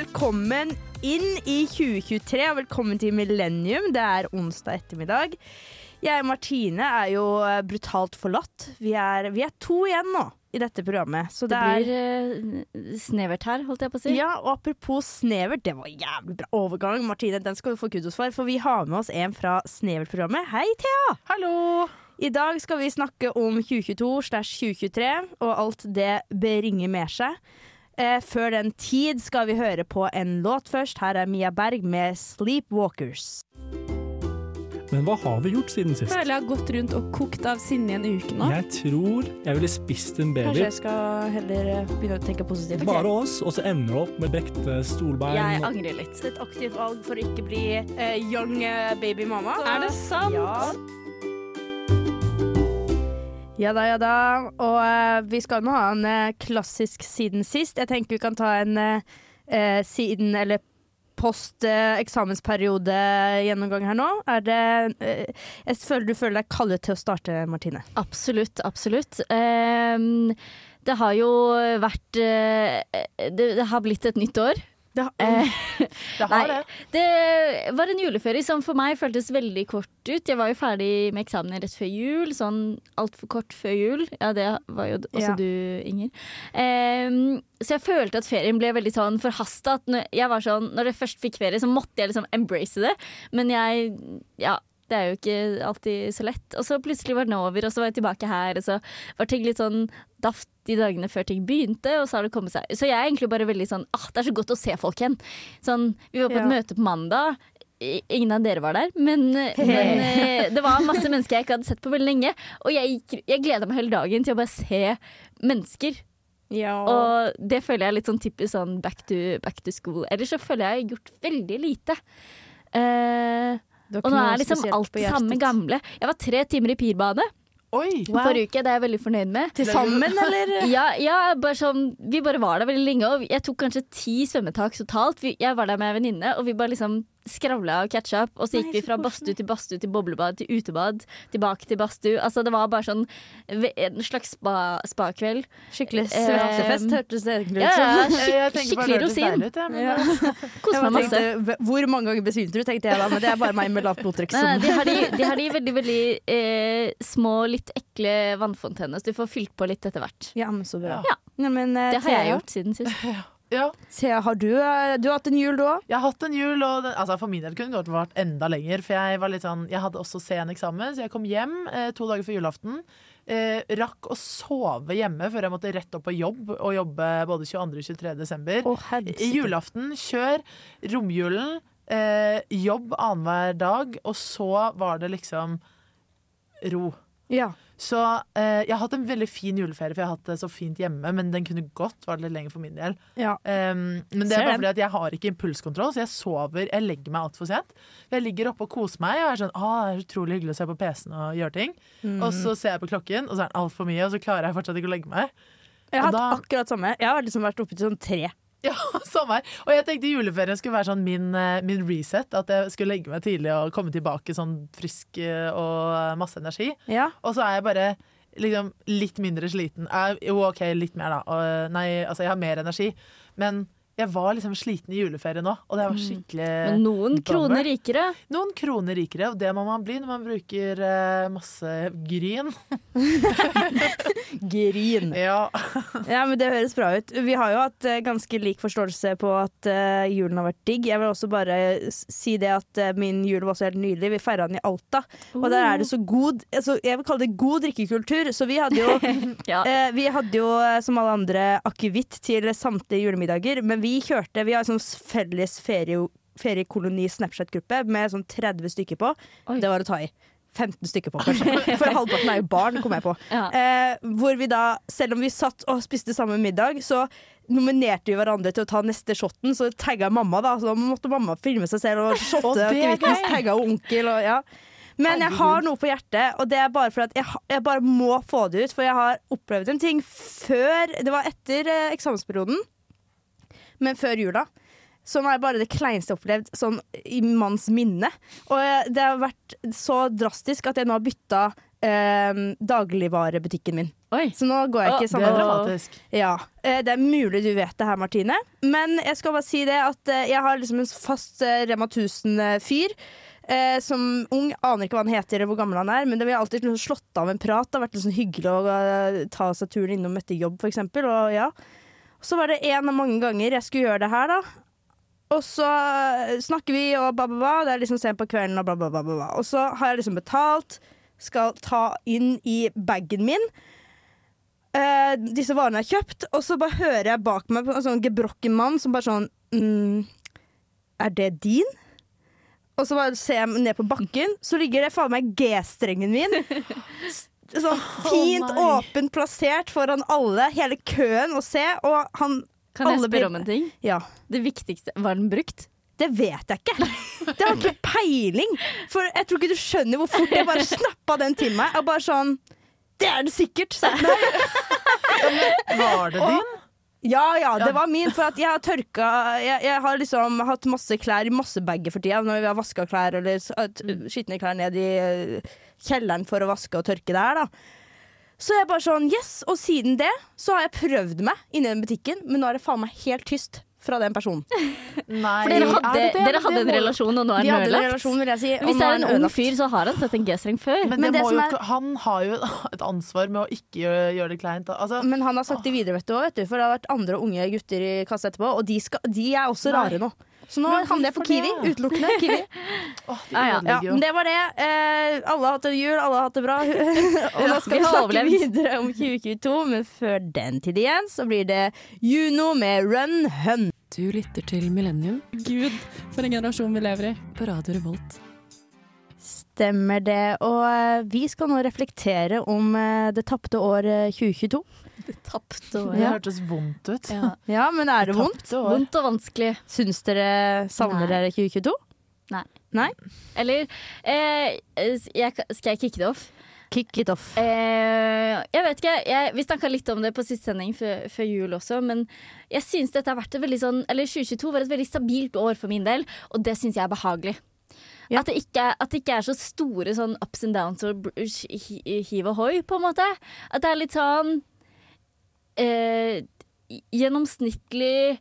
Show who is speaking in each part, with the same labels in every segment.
Speaker 1: Velkommen inn i 2023, og velkommen til Millennium. Det er onsdag ettermiddag. Jeg og Martine er jo eh, brutalt forlatt. Vi er, vi er to igjen nå i dette programmet. Så
Speaker 2: Det
Speaker 1: det,
Speaker 2: blir uh, snevert her, holdt jeg på å si.
Speaker 1: er Ja, og apropos snevert, det var en jævlig bra overgang. Martine, den skal du få kudos for, for vi har med oss en fra Snevert-programmet. Hei, Thea!
Speaker 3: Hallo!
Speaker 1: I dag skal vi snakke om 2022 slash 2023 og alt det bringer med seg. Eh, før den tid skal vi høre på en låt først. Her er Mia Berg med 'Sleepwalkers'.
Speaker 4: Men hva har vi gjort siden sist?
Speaker 5: føler jeg har gått rundt og kokt av sinne i en uke nå.
Speaker 4: Jeg tror jeg ville spist en baby.
Speaker 1: Kanskje jeg skal heller eh, begynne å tenke positivt.
Speaker 4: Bare oss, og så ender det opp med brekte stolbein.
Speaker 2: Jeg angrer litt.
Speaker 1: Et aktivt valg for å ikke bli eh, young eh, baby mama.
Speaker 5: Er det sant?
Speaker 1: Ja. Ja da, ja da. Og uh, vi skal nå ha en uh, klassisk siden sist. Jeg tenker vi kan ta en eh, siden eller post eksamensperiode-gjennomgang her nå. Er det Jeg føler du føler deg kallet til å starte, Martine.
Speaker 2: Absolutt, absolutt. Um det har jo vært det, det har blitt et nytt år.
Speaker 1: Det,
Speaker 2: Eh,
Speaker 3: Det har
Speaker 2: Nei.
Speaker 3: det.
Speaker 2: det var en juleferie som for meg føltes veldig kort ut. Jeg var jo ferdig med eksamen rett før jul, sånn altfor kort før jul. Ja, det var jo også
Speaker 1: Ja.
Speaker 2: du, Inger. Um, så jeg følte at ferien ble veldig sånn forhasta. Jeg var sånn, når jeg først fikk ferie, så måtte jeg liksom embrace det. Men jeg Ja. Det er jo ikke alltid så lett. Og så plutselig var den over, og så var jeg tilbake her. Og så var ting litt sånn daft de dagene før ting begynte, og så har det kommet seg Så jeg er egentlig bare veldig sånn ah, Det er så godt å se folk igjen. Sånn, vi var på et
Speaker 1: Ja.
Speaker 2: møte på mandag. Ingen av dere var der, men, men eh, det var masse mennesker jeg ikke hadde sett på veldig lenge. Og jeg, gikk- jeg gleda meg hele dagen til å bare se mennesker.
Speaker 1: ja.
Speaker 2: Og det føler jeg er litt sånn typisk sånn back to, back to school. Ellers så føler jeg jeg har gjort veldig lite.
Speaker 1: Har
Speaker 2: og nå er liksom alt det samme gamle. Jeg var tre timer i pirbane.
Speaker 3: Oi!
Speaker 1: Wow.
Speaker 2: forrige uke. Det er jeg veldig fornøyd med.
Speaker 1: Til sammen, eller?
Speaker 2: Ja, ja bare sånn, vi bare var der veldig lenge, og jeg tok kanskje ti svømmetak totalt. Jeg var der med ei venninne, og vi bare liksom skravla og catcha opp, Og så gikk
Speaker 1: Nei,
Speaker 2: vi fra badstue til badstue til boblebad til utebad, tilbake til badstue. Altså det var bare sånn en slags spa- spakveld.
Speaker 1: Skikkelig
Speaker 2: Eh,
Speaker 1: svettefest, hørtes det egentlig ut som.
Speaker 2: ja,
Speaker 3: ja.
Speaker 2: skikkelig rosin.
Speaker 3: ut, jeg, men
Speaker 1: Ja.
Speaker 2: Koste meg masse.
Speaker 1: tenkte, hvor mange ganger besvimte du, tenkte jeg da, men det er bare meg med lavt blodtrykk som
Speaker 2: de, har de, de har de veldig veldig eh, små, litt ekle vannfontenene, så du får fylt på litt etter hvert.
Speaker 1: Ja, men så bra.
Speaker 2: Ja.
Speaker 1: men, eh,
Speaker 2: Det har jeg gjort siden sist.
Speaker 3: ja,
Speaker 1: Se, har du, eh, du har hatt en jul, du òg?
Speaker 3: jeg har hatt en jul, og den, altså for min del kunne det godt vært enda lenger. For jeg var litt sånn Jeg hadde også sen eksamen, så jeg kom hjem eh, to dager før julaften. Eh, rakk å sove hjemme før jeg måtte rett opp på jobb og jobbe både 22. og 23. desember.
Speaker 1: Oh,
Speaker 3: julaften, kjør romjulen, eh, jobb annenhver dag, og så var det liksom ro.
Speaker 1: Ja.
Speaker 3: Så eh, jeg har hatt en veldig fin juleferie, for jeg har hatt det så fint hjemme. Men den kunne godt vært litt lenger for min del.
Speaker 1: ja.
Speaker 3: Um, men det er bare fordi at jeg har ikke impulskontroll, så jeg sover Jeg legger meg altfor sent. Jeg ligger oppe og koser meg og er sånn Å, det er utrolig hyggelig å se på PC-en og gjøre ting.
Speaker 1: Mm.
Speaker 3: Og så ser jeg på klokken, og så er den altfor mye, og så klarer jeg fortsatt ikke å legge meg.
Speaker 1: Jeg har
Speaker 3: og
Speaker 1: hatt
Speaker 3: da-
Speaker 1: akkurat samme. Jeg har liksom vært oppe til sånn tre.
Speaker 3: Ja, samme her. Og jeg tenkte juleferien skulle være sånn min, eh, min reset. At jeg skulle legge meg tidlig og komme tilbake sånn frisk eh, og masse energi.
Speaker 1: Ja.
Speaker 3: Og så er jeg bare liksom litt mindre sliten. Jeg, jo, OK, litt mer, da. Og, nei, altså, jeg har mer energi. Men jeg var liksom sliten i juleferien òg, og det var skikkelig
Speaker 2: Men noen
Speaker 3: bummer.
Speaker 2: kroner rikere.
Speaker 3: Noen kroner rikere, og det må man bli når man bruker uh, masse gryn.
Speaker 1: gryn.
Speaker 3: Ja.
Speaker 1: Ja, men Det høres bra ut. Vi har jo hatt uh, ganske lik forståelse på at uh, julen har vært digg. Jeg vil også bare si det at min jul var også helt nydelig. Vi feira den i Alta, og der er det så god altså, Jeg vil kalle det god drikkekultur. Så vi hadde jo
Speaker 2: Ja.
Speaker 1: Vi hadde jo som alle andre akevitt til samtlige julemiddager, men vi kjørte Vi har sånn felles ferie, feriekoloni Snapchat-gruppe med sånn 30 stykker på.
Speaker 2: Oi.
Speaker 1: Det var å ta i. 15 stykker på, kanskje. For halvparten er jo barn, kom jeg på.
Speaker 2: Ja.
Speaker 1: Eh, hvor vi da, selv om vi satt og spiste samme middag, så nominerte vi hverandre til å ta neste shotten. Så tagga mamma, da. Så måtte mamma filme seg selv og shotte og,
Speaker 3: gøy.
Speaker 1: Tagga onkel og ja. Men jeg har noe på hjertet, og det er bare for at jeg, jeg bare må få det ut. For jeg har opplevd en ting før Det var etter eh, eksamensperioden, men før jula. Som er bare det kleineste jeg har opplevd sånn, i manns minne. Og eh, det har vært så drastisk at jeg nå har bytta eh, dagligvarebutikken min.
Speaker 2: Oi.
Speaker 1: Så nå går jeg ikke i
Speaker 3: Det er dramatisk.
Speaker 1: Ja, eh, Det er mulig du vet det her, Martine. Men jeg skal bare si det at eh, jeg har liksom en fast Rema 1000-fyr. Eh, som ung aner ikke hva han heter eller hvor gammel han er, men det har alltid liksom slått av en prat. Det har vært sånn hyggelig å uh, ta seg turen innom etter jobb, eksempel. Og ja. Så var det en av mange ganger jeg skulle gjøre det her, da. Og så snakker vi og ba, ba, ba. Det er liksom sent på kvelden og bla, bla, bla, bla. Og så har jeg liksom betalt, skal ta inn i bagen min eh, disse varene jeg har kjøpt, og så bare hører jeg bak meg en sånn gebrokken mann som bare sånn mm, Er det din? Og så bare ser jeg ned på bakken, så ligger det faen meg G-strengen min. Sånn fint
Speaker 3: oh
Speaker 1: åpent plassert foran alle, hele køen, å se. Og han
Speaker 2: Kan jeg spørre
Speaker 1: blir-
Speaker 2: om en ting?
Speaker 1: Ja.
Speaker 2: Det viktigste Var den brukt?
Speaker 1: Det vet jeg ikke. Det har ikke peiling. For jeg tror ikke du skjønner hvor fort jeg bare snappa den til meg. Og bare sånn Det er det sikkert! sa jeg.
Speaker 3: Var det din?
Speaker 1: Ja, ja, det var min. For at jeg har tørka Jeg, jeg har liksom hatt masse klær i masse bager for tida. Når vi har vaska klær eller skitne klær ned i kjelleren for å vaske og tørke der, da. Så jeg bare sånn Yes! Og siden det så har jeg prøvd meg inni den butikken, men nå er det faen meg helt tyst fra den personen.
Speaker 3: Nei.
Speaker 2: For dere
Speaker 3: er
Speaker 2: hadde,
Speaker 3: det det?
Speaker 2: dere hadde
Speaker 3: det
Speaker 2: en
Speaker 3: må-
Speaker 2: relasjon, og nå er den ødelagt?
Speaker 1: relasjon, vil jeg si.
Speaker 2: Hvis det
Speaker 1: er
Speaker 2: en ung fyr, så har han sett en G-streng før.
Speaker 3: Men,
Speaker 1: Men
Speaker 3: det
Speaker 1: det
Speaker 3: må
Speaker 1: som
Speaker 3: jo,
Speaker 1: er-
Speaker 3: han har jo et ansvar med å ikke gjøre, gjøre det kleint. Altså,
Speaker 1: Men han har sagt det videre, vet du, vet du, for det har vært andre unge gutter i kassa etterpå, og de, skal, de er også
Speaker 3: Nei.
Speaker 1: rare nå. Så nå handler jeg på Kiwi.
Speaker 3: Ja.
Speaker 1: Utelukkende Kiwi.
Speaker 3: oh, de
Speaker 2: ah, ja.
Speaker 1: Ja, det var det. Eh, alle har hatt en jul, alle har hatt det bra. og nå skal
Speaker 2: vi,
Speaker 1: snakke
Speaker 2: overlevd.
Speaker 1: videre om 2022, men før den tid igjen så blir det Juno med Run Hun.
Speaker 6: Du lytter til Millennium.
Speaker 5: Gud, for en generasjon vi lever i.
Speaker 6: På Radio Revolt.
Speaker 1: Stemmer det. Og eh, vi skal nå reflektere om eh, det tapte år eh, 2022.
Speaker 2: Det tapte og
Speaker 3: Det hørtes vondt ut.
Speaker 2: Ja,
Speaker 1: ja men er det, det
Speaker 3: vondt? År.
Speaker 2: Vondt og vanskelig.
Speaker 1: Syns dere Savner dere 2022? Nei. Nei?
Speaker 2: Eller eh, jeg, Skal jeg kicke det off?
Speaker 1: Kick it off.
Speaker 2: Eh, jeg vet ikke, jeg, Vi snakka litt om det på siste sending før, før, jul også, men jeg syns dette har vært et veldig sånn Eller 2022 var et veldig stabilt år for min del, og det syns jeg er behagelig.
Speaker 1: Ja.
Speaker 2: At, det ikke, at, det ikke, er så store sånn ups and downs og hiv og hoi, på en måte. At det er litt sånn eh, gjennomsnittlig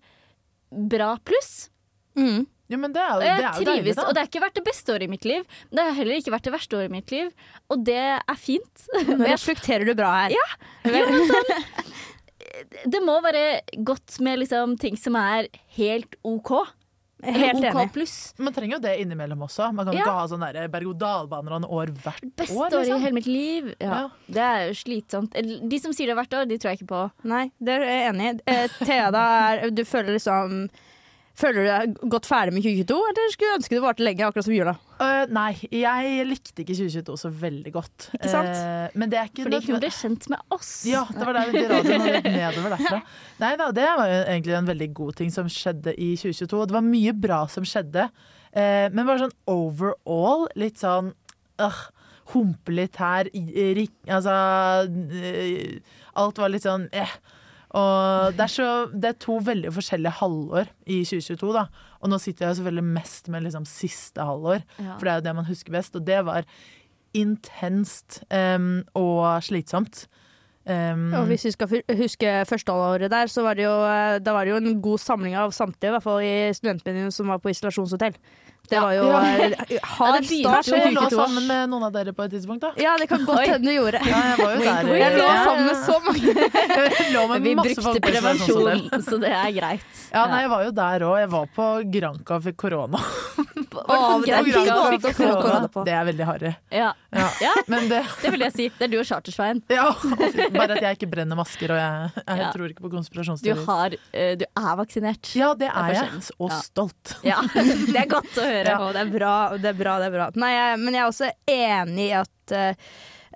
Speaker 2: bra pluss.
Speaker 1: Mm.
Speaker 3: Ja, men det er jo, det er jo deilig,
Speaker 2: trives,
Speaker 3: da.
Speaker 2: og det har ikke vært det beste året i mitt liv. Det har heller ikke vært det verste året i mitt liv, og det er fint.
Speaker 1: Nå reflekterer du bra her.
Speaker 2: Ja. Jo, men sånn, det må være godt med liksom ting som er helt OK.
Speaker 1: Helt
Speaker 2: OK
Speaker 1: enig.
Speaker 2: pluss.
Speaker 3: Man trenger jo det innimellom også. Man kan
Speaker 2: Ja.
Speaker 3: ikke ha sånne der berg-og-dal-baner en år hvert
Speaker 2: Beste
Speaker 3: år.
Speaker 2: året i
Speaker 3: Liksom.
Speaker 2: hele mitt liv. Ja.
Speaker 3: Ja.
Speaker 2: Det er slitsomt. De som sier det hvert år, de tror jeg ikke på.
Speaker 1: Nei, det er jeg enig i. Eh, Thea, er Du føler liksom Føler du deg godt ferdig med 2022, eller skulle du ønske det varte lenger, akkurat som jula?
Speaker 3: Uh, nei, jeg likte ikke 2022 så veldig godt.
Speaker 1: Ikke sant?
Speaker 3: Uh, men det er ikke
Speaker 2: Fordi hun ble kjent med oss.
Speaker 3: Ja, det var der vi radioen og litt nedover derfra. Nei da, det var jo egentlig en veldig god ting som skjedde i 2022. Det var mye bra som skjedde, uh, men bare sånn overall litt sånn øh, Humpe litt her, rik, altså øh, Alt var litt sånn eh. Og det er, så, det er to veldig forskjellige halvår i 2022, da. Og nå sitter jeg selvfølgelig mest med liksom siste halvår,
Speaker 2: Ja.
Speaker 3: for det er jo det man husker best. Og det var intenst um, og slitsomt. Um,
Speaker 1: Og hvis vi skal huske førsteåret der, så var det jo, eh, da var det jo en god samling av samtlige, i hvert fall i studentmenyen som var på isolasjonshotell. Det var jo
Speaker 3: Ja.
Speaker 1: hard
Speaker 2: det
Speaker 1: start på
Speaker 3: jeg lå sammen med noen av dere på et tidspunkt, da?
Speaker 1: Ja, det kan godt hende du gjorde.
Speaker 3: Ja, jeg var jo der.
Speaker 1: Jeg lå sammen med så mange.
Speaker 3: Med
Speaker 2: Vi brukte prevensjon, så det er greit.
Speaker 3: Ja, nei, jeg var jo der òg. Jeg var på Granca og fikk korona.
Speaker 1: Det er.
Speaker 3: Det veldig harry.
Speaker 2: Ja.
Speaker 3: Ja.
Speaker 2: ja,
Speaker 3: det
Speaker 2: det vil jeg si. Det er du og Chartersveien.
Speaker 3: ja, Bare at jeg ikke brenner masker, og jeg, jeg
Speaker 2: Ja.
Speaker 3: tror ikke på
Speaker 2: Du,
Speaker 3: konspirasjonsteorier.
Speaker 2: har, eh, du er vaksinert.
Speaker 3: Ja, det
Speaker 2: er
Speaker 3: er jeg. Og stolt.
Speaker 2: Ja, det er godt å høre.
Speaker 1: Å, det er bra, det er bra, det er bra. Nei, jeg, men jeg er også enig i at eh,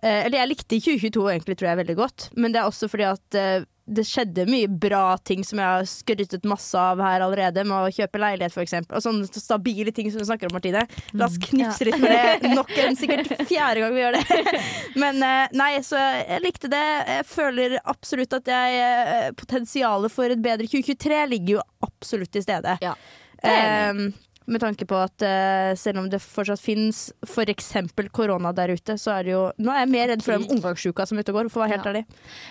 Speaker 1: Eller jeg likte 2022 egentlig, tror jeg, veldig godt. Men det er også fordi at uh, det skjedde mye bra ting som jeg har skrytet masse av her allerede, med å kjøpe leilighet f.eks. Og sånne stabile ting som du snakker om, Martine. La oss knipse litt med det nok en sikkert fjerde gang vi gjør det. Men nei, så jeg likte det. Jeg føler absolutt at jeg Potensialet for et bedre 2023 ligger jo absolutt til stede.
Speaker 2: Ja, det er jeg
Speaker 1: Um, Med tanke på at uh, selv om det fortsatt fins f.eks. korona der ute, så er det jo Nå er jeg mer redd for den omgangssjuka som er ute og går, for å være helt
Speaker 2: Ja.
Speaker 1: ærlig.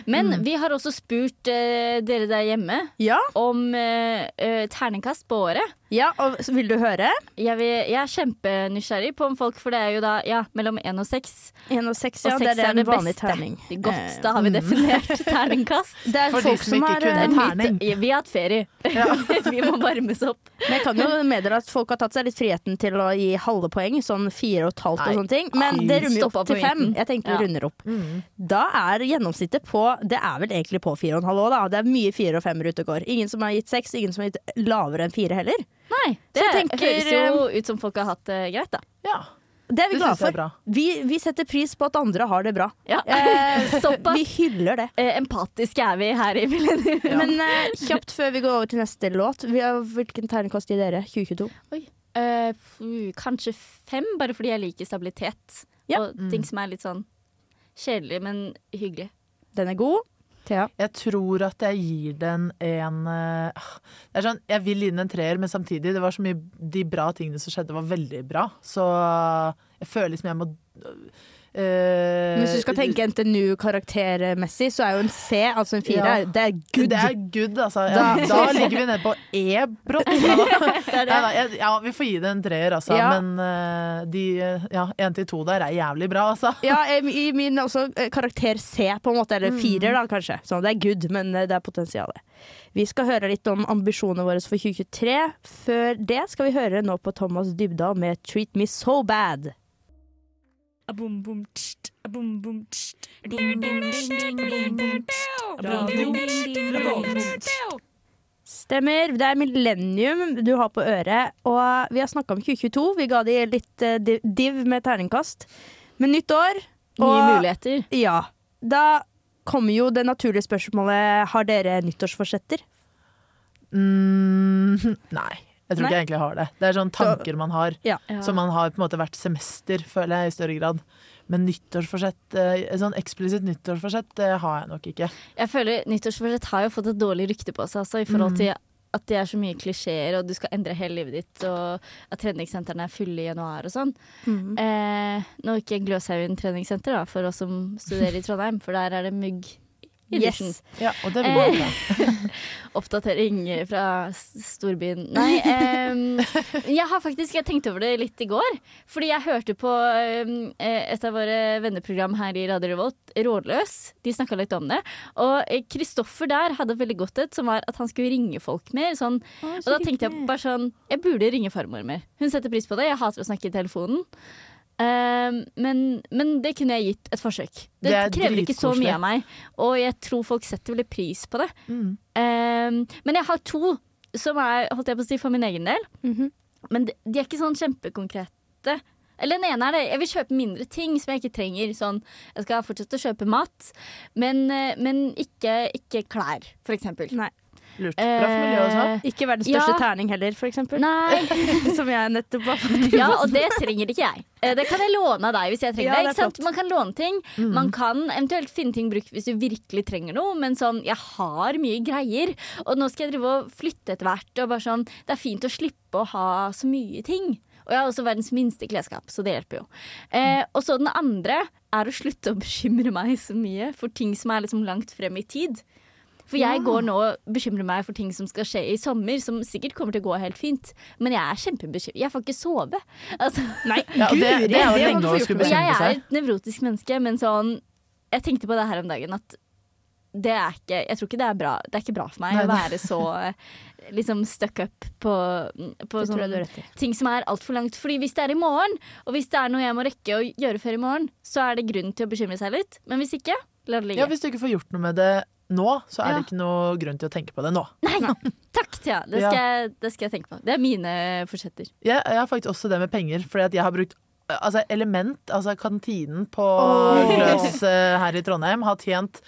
Speaker 2: Men vi har også spurt uh, dere der hjemme
Speaker 1: Ja,
Speaker 2: om uh, terningkast på året.
Speaker 1: Ja, og vil du høre?
Speaker 2: Jeg, vil, jeg er kjempenysgjerrig på om folk, for det er jo da ja, mellom én og seks.
Speaker 1: 1 og 6,
Speaker 2: Og
Speaker 1: ja.
Speaker 2: seks
Speaker 1: Det er,
Speaker 2: er det
Speaker 1: vanlig
Speaker 2: beste.
Speaker 1: terning.
Speaker 2: Godt,
Speaker 1: Eh,
Speaker 2: da har vi definert terningkast.
Speaker 1: Det er
Speaker 3: For de som
Speaker 1: som
Speaker 3: ikke
Speaker 1: har
Speaker 3: kunne
Speaker 1: eh,
Speaker 3: terning.
Speaker 2: Vi, vi har hatt ferie. vi må varmes opp.
Speaker 1: Men jeg kan jo meddele at folk har tatt seg litt friheten til å gi halve poeng, sånn fire og et halvt og sånne ting. Men det rummer jo opp til
Speaker 2: på
Speaker 1: fem. Jeg tenker vi
Speaker 2: Ja.
Speaker 1: runder opp.
Speaker 3: Mm.
Speaker 1: Da er gjennomsnittet på Det er vel egentlig på fire og en halv òg, da. Det er mye fire og femmer ute og går. Ingen som har gitt seks, ingen som har gitt lavere enn fire heller.
Speaker 2: Nei, det
Speaker 1: tenker,
Speaker 2: høres jo ut som folk har hatt det greit, da.
Speaker 3: Ja,
Speaker 1: Det er vi
Speaker 3: det
Speaker 1: glade for. Vi, vi setter pris på at andre har det bra.
Speaker 2: Ja.
Speaker 1: Eh,
Speaker 2: Såpass.
Speaker 1: Vi hyller det.
Speaker 2: Eh, empatiske er vi her i Millennium.
Speaker 3: Ja.
Speaker 1: Men eh, kjapt før vi går over til neste låt, vi har, hvilken tegnekost gir dere? 2022?
Speaker 2: Eh, kanskje fem, bare fordi jeg liker stabilitet.
Speaker 1: Ja.
Speaker 2: Og ting som er litt sånn kjedelig, men hyggelig.
Speaker 1: Den er god. Thea?
Speaker 3: Jeg tror at jeg gir den en eh, Det er sånn, Jeg vil gi den en treer, men samtidig, det var så mye De bra tingene som skjedde, var veldig bra. Så jeg føler liksom jeg må eh,
Speaker 1: Hvis du skal tenke NTNU-karaktermessig, så er jo en C, altså en fire,
Speaker 3: Ja.
Speaker 1: det er good.
Speaker 3: Det er good, altså. Ja, da ligger vi nede på E brått. Nei, nei, Ja, vi får gi det en treer, altså.
Speaker 1: Ja.
Speaker 3: Men eh, de ja, én til to der er jævlig bra, altså.
Speaker 1: Ja, i min også eh, karakter C, på en måte, eller firer, da kanskje. Så det er good, men eh, det er potensialet. Vi skal høre litt om ambisjonene våre for 2023. Før det skal vi høre nå på Thomas Dybdahl med 'Treat Me So Bad'. Stemmer. Det er Millennium du har på øret. Og vi har snakka om 2022. Vi ga de litt eh, div- med terningkast. Men nytt år.
Speaker 2: Nye muligheter.
Speaker 1: Ja. Da kommer jo det naturlige spørsmålet Har dere nyttårsforsetter.
Speaker 3: Mm, nei. Jeg tror
Speaker 1: Nei.
Speaker 3: ikke jeg egentlig har det. Det er sånne tanker man har.
Speaker 1: Ja.
Speaker 3: Som man har på en måte hvert semester, føler jeg, i større grad. Men nyttårsforsett, eh, sånn eksplisitt nyttårsforsett, det har jeg nok ikke.
Speaker 2: Jeg føler Nyttårsforsett har jo fått et dårlig rykte på seg, altså, i forhold
Speaker 3: Mm.
Speaker 2: til at det er så mye klisjeer, og du skal endre hele livet ditt, og at treningssentrene er fulle i januar og sånn. Eh, nå ikke Gløshaugen treningssenter, da, for oss som studerer i Trondheim, for der er det mugg i dusjen.
Speaker 1: Yes.
Speaker 3: Ja, og det vil
Speaker 2: Eh. Oppdatering fra storbyen. Nei, eh, jeg har faktisk jeg tenkte over det litt i går. Fordi jeg hørte på eh, et av våre venneprogram her i Radio Revolt, Rådløs. De snakka litt om det. Og eh, Kristoffer der hadde veldig godt et, som var at han skulle ringe folk mer. Sånn. Og da tenkte jeg bare sånn Jeg burde ringe farmor mer. Hun setter pris på det. Jeg hater å snakke i telefonen. Ehm, men, men det kunne jeg gitt et forsøk. Det,
Speaker 3: Det er
Speaker 2: krever ikke så mye av meg. Og jeg tror folk setter veldig pris på det.
Speaker 3: Mm.
Speaker 2: Ehm, men jeg har to som er holdt jeg på å si, for min egen del.
Speaker 1: Mhm.
Speaker 2: Men de, de er ikke sånn kjempekonkrete. Eller den ene er det. Jeg vil kjøpe mindre ting som jeg ikke trenger. Sånn, jeg skal fortsette å kjøpe mat, men, eh, men ikke, ikke klær, for eksempel.
Speaker 1: Nei.
Speaker 3: Lurt. Bra for miljøet også.
Speaker 2: Eh,
Speaker 1: Ikke verdens største
Speaker 2: Ja.
Speaker 1: terning heller, for eksempel. Som jeg nettopp har fått.
Speaker 2: Ja, og det trenger ikke jeg. Eh, Det kan jeg låne av deg hvis jeg trenger
Speaker 1: Ja,
Speaker 2: det.
Speaker 1: det
Speaker 2: Ikke sant? Man kan låne ting. Man kan eventuelt finne ting brukt hvis du virkelig trenger noe, men sånn, jeg har mye greier. Og nå skal jeg drive og flytte etter hvert, og bare sånn, det er fint å slippe å ha så mye ting. Og jeg har også verdens minste klesskap, så det hjelper jo. Eh, og så den andre er å slutte å bekymre meg så mye for ting som er liksom langt frem i tid. For jeg går nå og bekymrer meg for ting som skal skje i sommer, som sikkert kommer til å gå helt fint. Men jeg er kjempebekymret. Jeg får ikke sove. Altså,
Speaker 1: Nei,
Speaker 3: Ja, og det, det er jo lenge å skulle
Speaker 1: bekymre seg.
Speaker 2: jeg er et nevrotisk menneske, men sånn Jeg tenkte på det her om dagen at det er ikke Jeg tror ikke det er bra. Det er ikke bra for meg
Speaker 3: Nei,
Speaker 2: å være så eh, liksom stuck up på, på
Speaker 1: Det tror jeg du har
Speaker 2: sånn ting som er altfor langt. Fordi hvis det er i morgen, og hvis det er noe jeg må rekke å gjøre før i morgen, så er det grunn til å bekymre seg litt. Men hvis ikke, la det ligge.
Speaker 3: Ja, hvis du ikke får gjort noe med det nå, så er
Speaker 2: Ja.
Speaker 3: det ikke noe grunn til å tenke på det nå.
Speaker 2: Nei, Takk, Thea. Det,
Speaker 3: Ja.
Speaker 2: det skal jeg tenke på. Det er mine forsetter.
Speaker 3: Jeg, jeg har faktisk også det med penger, fordi at jeg har brukt Altså Element, altså kantinen på Gløs Løs her i Trondheim, har tjent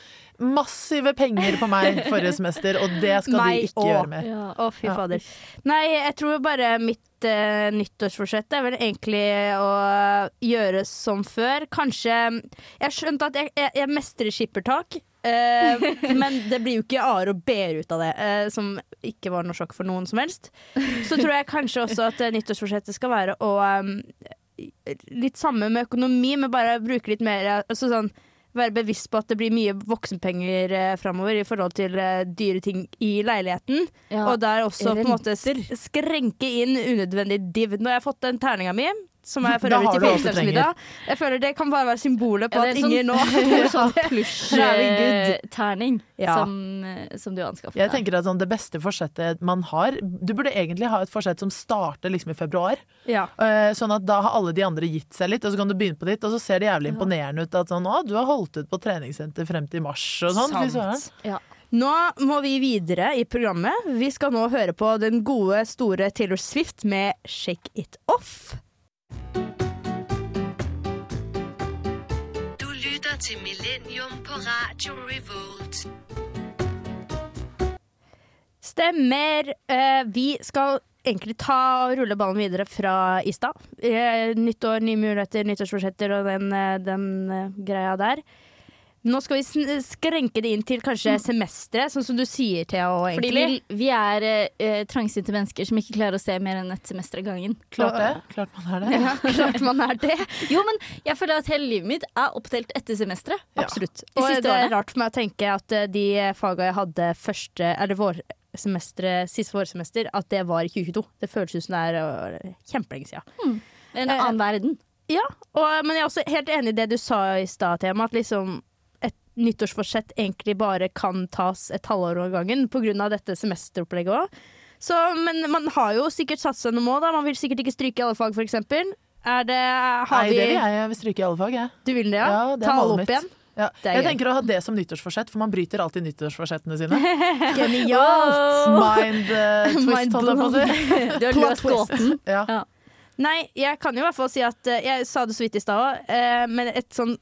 Speaker 3: massive penger på meg forrige semester, og det skal
Speaker 1: Meg
Speaker 3: de ikke
Speaker 1: også.
Speaker 3: gjøre mer.
Speaker 1: Å, fy
Speaker 3: Ja.
Speaker 1: fader. Nei, jeg tror bare mitt uh, nyttårsforsett er vel egentlig å gjøre som før. Kanskje Jeg har skjønt at jeg, jeg, jeg mestrer skippertak. Eh, men det blir jo ikke A-er og B-er ut av det, eh, som ikke var noe sjokk for noen som helst. Så tror jeg kanskje også at eh, nyttårsforsettet skal være å um, Litt samme med økonomi, men bare bruke litt mer altså sånn, Være bevisst på at det blir mye voksenpenger eh, framover i forhold til eh, dyre ting i leiligheten.
Speaker 2: Ja.
Speaker 1: Og der også på en måte skrenke inn unødvendig div. Jeg har fått den terninga mi, som jeg for øvrig til
Speaker 3: alt
Speaker 1: jeg føler det kan bare være symbolet på
Speaker 2: Ja,
Speaker 1: at
Speaker 2: er
Speaker 1: Inger nå
Speaker 2: sånn
Speaker 1: er good.
Speaker 2: plush-terning
Speaker 1: Ja.
Speaker 2: som, eh, som du anskaffer
Speaker 3: Jeg tenker at sånn, Det beste forsettet man har Du burde egentlig ha et forsett som starter liksom i februar.
Speaker 1: Ja.
Speaker 3: Eh, Sånn at Da har alle de andre gitt seg litt, og så kan du begynne på ditt. Og så ser det jævlig imponerende ut at sånn, å, du har holdt ut på treningssenter frem til mars. og sånn.
Speaker 2: Ja.
Speaker 1: Nå må vi videre i programmet. Vi skal nå høre på den gode, store Taylor Swift med 'Shake It Off'.
Speaker 7: Du lytter til Millennium på Radio Revolt.
Speaker 1: Stemmer. Eh, vi skal egentlig ta og rulle ballen videre fra i stad. Eh, nyttår, nye muligheter, nyttårsforsetter og den, eh, den greia der. Nå skal vi sn- skrenke det inn til kanskje semesteret, sånn som du sier, Thea. og
Speaker 2: Fordi vi, vi er eh, eh, trangsynte mennesker som ikke klarer å se mer enn ett semester av gangen.
Speaker 3: Klart det. Klart man er det.
Speaker 1: Ja, klart man er det.
Speaker 2: Jo, men jeg føler at hele livet mitt er oppdelt etter semesteret.
Speaker 1: Absolutt.
Speaker 2: De
Speaker 1: Og det er rart for meg å tenke at eh, de faga jeg hadde første Eller vår semester, siste vårsemester, at det var i 2022. Det føles ut som det er øh, kjempelenge siden.
Speaker 2: En
Speaker 1: Eh,
Speaker 2: annen verden.
Speaker 1: Ja, og, men jeg er også helt enig i det du sa i stad, Tema, at liksom et nyttårsforsett egentlig bare kan tas et halvår av gangen pga. dette semesteropplegget òg. Men man har jo sikkert satt seg noe mål, da. Man vil sikkert ikke stryke i alle fag, f.eks. Er det Har
Speaker 3: Nei,
Speaker 1: vi
Speaker 3: det vil jeg. Jeg vil stryke i alle fag, jeg.
Speaker 1: Du vil det, ja?
Speaker 3: Ja, det
Speaker 1: Ta alle opp
Speaker 3: mitt.
Speaker 1: igjen?
Speaker 3: Ja. Jeg
Speaker 1: gøy.
Speaker 3: tenker å ha det som nyttårsforsett, for man bryter alltid nyttårsforsettene sine.
Speaker 1: Genialt!
Speaker 3: Mind uh, twist,
Speaker 1: Mind
Speaker 3: holdt jeg på å si.
Speaker 2: Du har løst gåten.
Speaker 3: Ja.
Speaker 1: Nei, jeg kan jo i hvert fall si at eh, Jeg sa det så vidt i stad òg, eh, men et sånn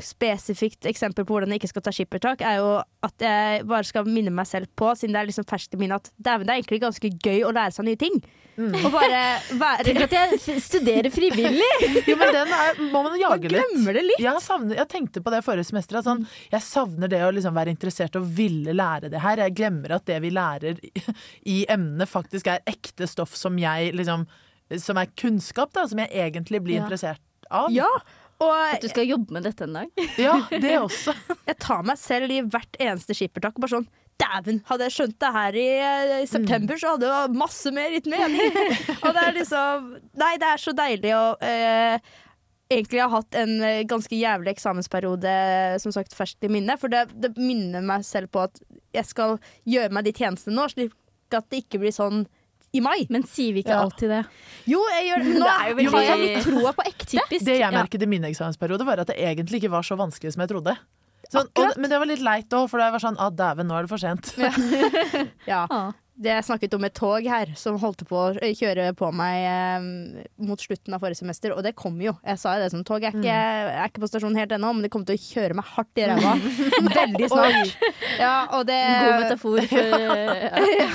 Speaker 1: spesifikt eksempel på hvordan jeg ikke skal ta skippertak, er jo at jeg bare skal minne meg selv på, siden det er liksom ferskt i minnet, at dæven, det er egentlig ganske gøy å lære seg nye ting. Og bare være
Speaker 2: Tenk at jeg studerer frivillig!
Speaker 3: Jo, men den er, må man jage litt.
Speaker 1: Glemmer det litt.
Speaker 3: Jeg, savner, jeg tenkte på det forrige semester. Sånn, jeg savner det å liksom være interessert og ville lære det her. Jeg glemmer at det vi lærer i, i emnet, faktisk er ekte stoff som jeg liksom Som er kunnskap, da, som jeg egentlig blir
Speaker 2: Ja.
Speaker 3: interessert av.
Speaker 1: Ja, og
Speaker 2: At du skal jobbe med dette en dag.
Speaker 3: Ja, det også.
Speaker 1: jeg tar meg selv i hvert eneste skippertak bare sånn Dæven, hadde jeg skjønt det her i, eh, i september, så hadde det jo masse mer gitt mening. og det er liksom Nei, det er så deilig å eh, egentlig ha hatt en eh, ganske jævlig eksamensperiode som sagt ferskt i minne. For det, det minner meg selv på at jeg skal gjøre meg de tjenestene nå, slik at det ikke blir sånn i mai.
Speaker 2: Men sier vi ikke
Speaker 3: Ja.
Speaker 2: alltid det?
Speaker 1: Jo, jeg gjør det. Nå
Speaker 2: Det er jo veldig-
Speaker 1: har jeg troa på ekte.
Speaker 2: Typisk.
Speaker 3: Det jeg
Speaker 2: Ja.
Speaker 3: merket i min eksamensperiode, var at det egentlig ikke var så vanskelig som jeg trodde. Sånn, og, men det var litt leit òg, for det var sånn ah, dæven, nå er det for sent.
Speaker 1: Ja.
Speaker 2: Ja.
Speaker 1: Det jeg snakket om et tog her som holdt på å kjøre på meg eh, mot slutten av forrige semester, og det kom jo. Jeg sa jo det som tog er ikke, er ikke på stasjonen helt ennå, men det kommer til å kjøre meg hardt i ræva veldig snart. Ja, og det
Speaker 2: God metafor for